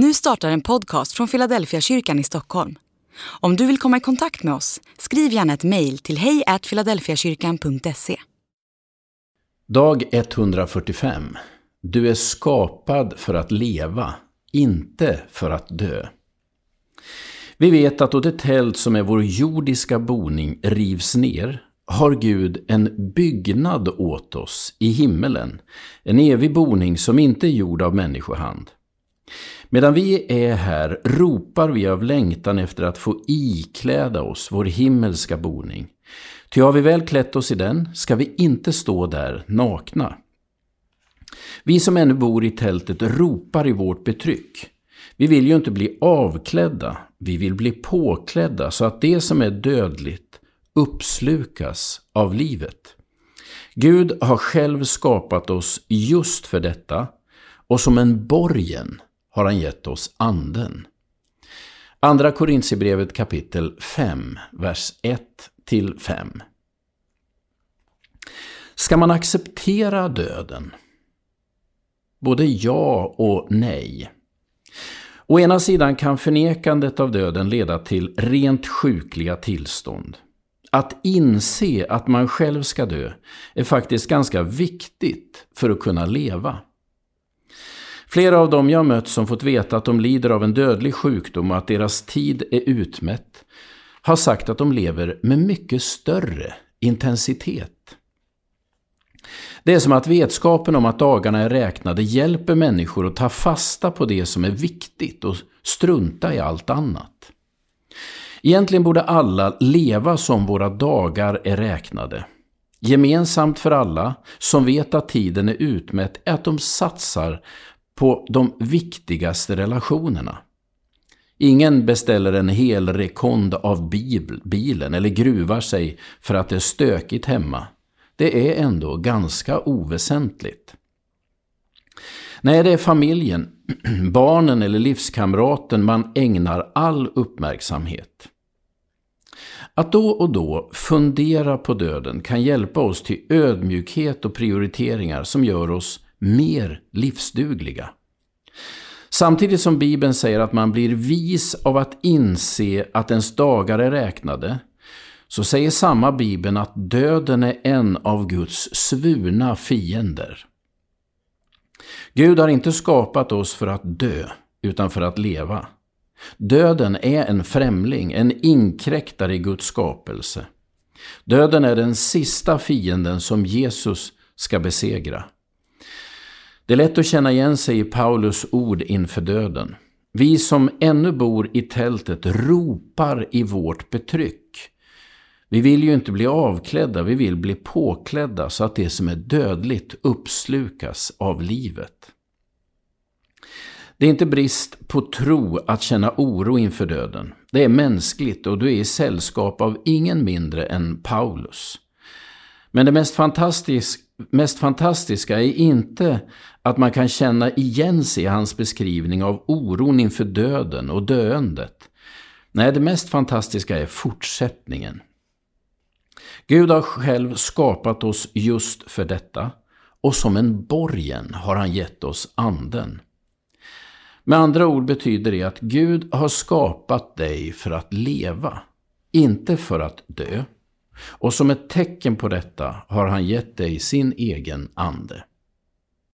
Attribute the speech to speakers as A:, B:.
A: Nu startar en podcast från Philadelphia kyrkan i Stockholm. Om du vill komma i kontakt med oss, skriv gärna ett mejl till hejfiladelfiakyrkan.se.
B: Dag 145. Du är skapad för att leva, inte för att dö. Vi vet att då det tält som är vår jordiska boning rivs ner har Gud en byggnad åt oss i himmelen, en evig boning som inte är gjord av människohand. Medan vi är här ropar vi av längtan efter att få ikläda oss vår himmelska boning. Ty har vi väl klätt oss i den ska vi inte stå där nakna. Vi som ännu bor i tältet ropar i vårt betryck. Vi vill ju inte bli avklädda, vi vill bli påklädda så att det som är dödligt uppslukas av livet. Gud har själv skapat oss just för detta och som en borgen har han gett oss anden. Andra Korintierbrevet kapitel 5, vers 1 till 5. Ska man acceptera döden? Både ja och nej. Å ena sidan kan förnekandet av döden leda till rent sjukliga tillstånd. Att inse att man själv ska dö är faktiskt ganska viktigt för att kunna leva. Flera av dem jag mött som fått veta att de lider av en dödlig sjukdom och att deras tid är utmätt har sagt att de lever med mycket större intensitet. Det är som att vetskapen om att dagarna är räknade hjälper människor att ta fasta på det som är viktigt och strunta i allt annat. Egentligen borde alla leva som våra dagar är räknade. Gemensamt för alla som vet att tiden är utmätt är att de satsar på de viktigaste relationerna. Ingen beställer en hel rekond av bilen eller gruvar sig för att det är stökigt hemma. Det är ändå ganska oväsentligt. Nej, det är familjen, barnen eller livskamraten man ägnar all uppmärksamhet. Att då och då fundera på döden kan hjälpa oss till ödmjukhet och prioriteringar som gör oss mer livsdugliga. Samtidigt som Bibeln säger att man blir vis av att inse att ens dagar är räknade, så säger samma Bibeln att döden är en av Guds svurna fiender. Gud har inte skapat oss för att dö, utan för att leva. Döden är en främling, en inkräktare i Guds skapelse. Döden är den sista fienden som Jesus ska besegra. Det är lätt att känna igen sig i Paulus ord inför döden. Vi som ännu bor i tältet ropar i vårt betryck. Vi vill ju inte bli avklädda, vi vill bli påklädda så att det som är dödligt uppslukas av livet. Det är inte brist på tro att känna oro inför döden. Det är mänskligt och du är i sällskap av ingen mindre än Paulus. Men det mest, fantastisk, mest fantastiska är inte att man kan känna igen sig i hans beskrivning av oron inför döden och döendet. Nej, det mest fantastiska är fortsättningen. Gud har själv skapat oss just för detta och som en borgen har han gett oss anden. Med andra ord betyder det att Gud har skapat dig för att leva, inte för att dö. Och som ett tecken på detta har han gett dig sin egen ande.